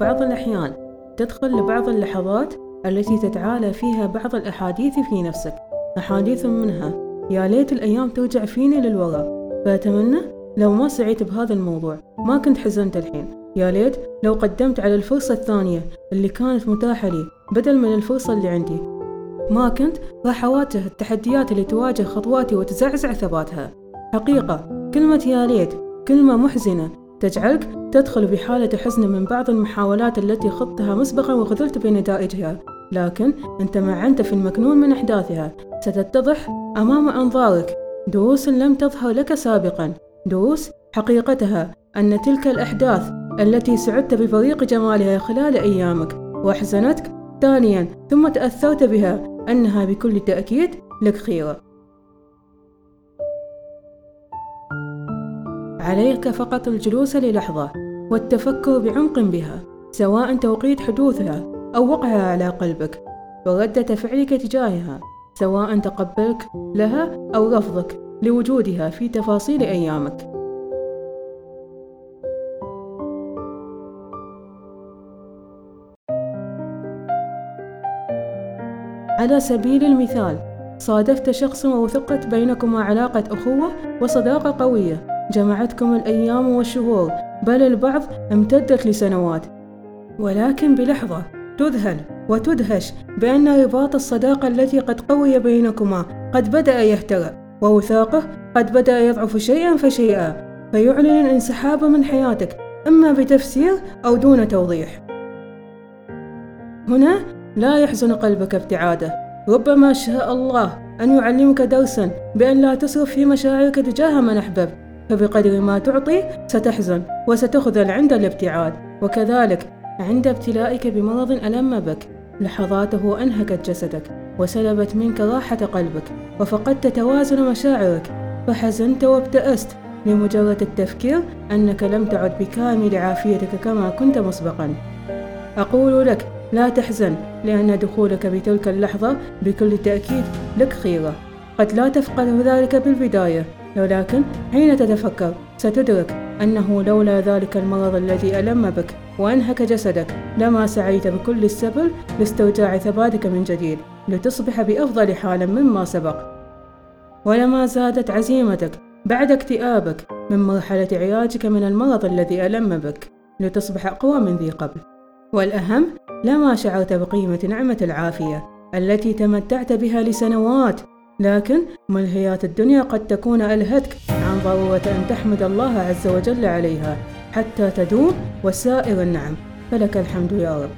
بعض الأحيان تدخل لبعض اللحظات التي تتعالى فيها بعض الأحاديث في نفسك أحاديث منها يا ليت الأيام ترجع فيني للوراء. فأتمنى لو ما سعيت بهذا الموضوع ما كنت حزنت الحين. يا ليت لو قدمت على الفرصة الثانية اللي كانت متاحة لي بدل من الفرصة اللي عندي. ما كنت راح أواجه التحديات اللي تواجه خطواتي وتزعزع ثباتها. حقيقة كلمة يا ليت كلمة محزنة تجعلك تدخل بحالة حزن من بعض المحاولات التي خضتها مسبقا وخذلت بنتائجها. لكن أنت معنت في المكنون من أحداثها. ستتضح أمام أنظارك. دروس لم تظهر لك سابقا. دروس حقيقتها أن تلك الأحداث التي سعدت ببريق جمالها خلال أيامك وأحزنتك ثانيا ثم تأثرت بها أنها بكل تأكيد لك خيرة. عليك فقط الجلوس للحظة والتفكر بعمق بها سواء توقيت حدوثها أو وقعها على قلبك وردة فعلك تجاهها سواء تقبلك لها أو رفضك لوجودها في تفاصيل أيامك. على سبيل المثال صادفت شخصا ووثقت بينكما علاقة أخوة وصداقة قوية. جمعتكم الأيام والشهور بل البعض امتدت لسنوات. ولكن بلحظة تذهل وتدهش بأن رباط الصداقة التي قد قوي بينكما قد بدأ يهترئ ووثاقه قد بدأ يضعف شيئا فشيئا فيعلن الانسحاب من حياتك إما بتفسير أو دون توضيح. هنا لا يحزن قلبك ابتعاده. ربما شاء الله أن يعلمك درسا بأن لا تصرف في مشاعرك تجاه من أحببت. فبقدر ما تعطي ستحزن وستخذل عند الابتعاد وكذلك عند ابتلائك بمرض ألم بك. لحظاته أنهكت جسدك وسلبت منك راحة قلبك وفقدت توازن مشاعرك. فحزنت وابتأست لمجرد التفكير أنك لم تعد بكامل عافيتك كما كنت مسبقا. أقول لك لا تحزن لأن دخولك بتلك اللحظة بكل تأكيد لك خيرة. قد لا تفقد ذلك بالبداية. ولكن حين تتفكر ستدرك أنه لولا ذلك المرض الذي ألم بك وأنهك جسدك لما سعيت بكل السبل لاسترجاع ثباتك من جديد لتصبح بأفضل حال مما سبق. ولما زادت عزيمتك بعد اكتئابك من مرحلة علاجك من المرض الذي ألم بك لتصبح أقوى من ذي قبل. والأهم لما شعرت بقيمة نعمة العافية التي تمتعت بها لسنوات لكن ملهيات الدنيا قد تكون ألهتك عن ضرورة أن تحمد الله عز وجل عليها حتى تدوم وسائر النعم. فلك الحمد يا رب.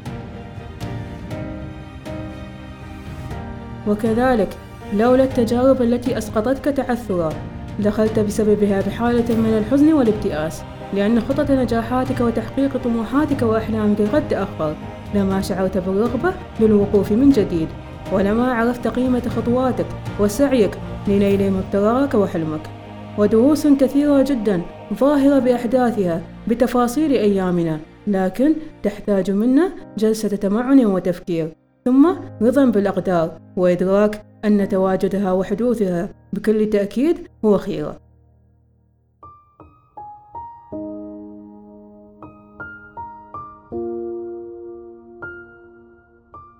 وكذلك لولا التجارب التي أسقطتك تعثرا دخلت بسببها بحالة من الحزن والابتئاس لأن خطط نجاحاتك وتحقيق طموحاتك وأحلامك قد تأخر لما شعرت بالرغبة للوقوف من جديد. ولما عرفت قيمة خطواتك وسعيك لنيل مبتغاك وحلمك. ودروس كثيرة جدا ظاهرة بأحداثها بتفاصيل أيامنا لكن تحتاج منا جلسة تمعن وتفكير ثم رضا بالأقدار وإدراك أن تواجدها وحدوثها بكل تأكيد هو خيرة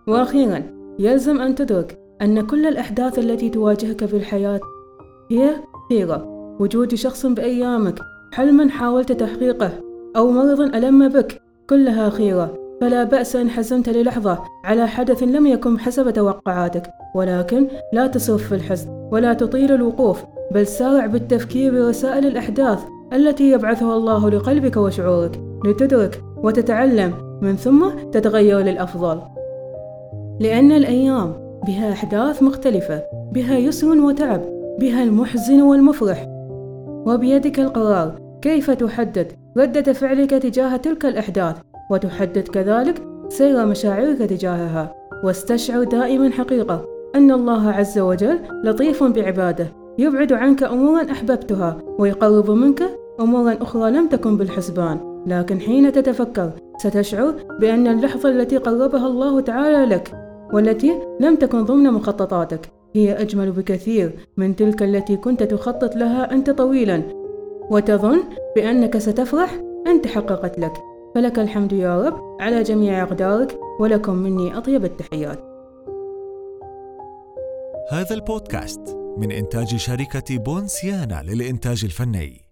وأخيرا يلزم أن تدرك أن كل الأحداث التي تواجهك في الحياة هي خيرة وجود شخص بأيامك حلما حاولت تحقيقه أو مرض ألم بك كلها خيرة. فلا بأس إن حزنت للحظة على حدث لم يكن حسب توقعاتك ولكن لا تصرف في الحزن ولا تطيل الوقوف بل سارع بالتفكير برسائل الأحداث التي يبعثها الله لقلبك وشعورك لتدرك وتتعلم من ثم تتغير للأفضل. لأن الأيام بها أحداث مختلفة بها يسر وتعب بها المحزن والمفرح. وبيدك القرار كيف تحدد ردة فعلك تجاه تلك الأحداث وتحدد كذلك سير مشاعرك تجاهها. واستشعر دائما حقيقة أن الله عز وجل لطيف بعباده يبعد عنك أمورا أحببتها ويقرب منك أمورا أخرى لم تكن بالحسبان. لكن حين تتفكر ستشعر بأن اللحظة التي قربها الله تعالى لك والتي لم تكن ضمن مخططاتك. هي أجمل بكثير من تلك التي كنت تخطط لها أنت طويلا. وتظن بأنك ستفرح أن تحققت لك. فلك الحمد يا رب على جميع أقدارك ولكم مني أطيب التحيات. هذا البودكاست من إنتاج شركة بونسيانا للإنتاج الفني.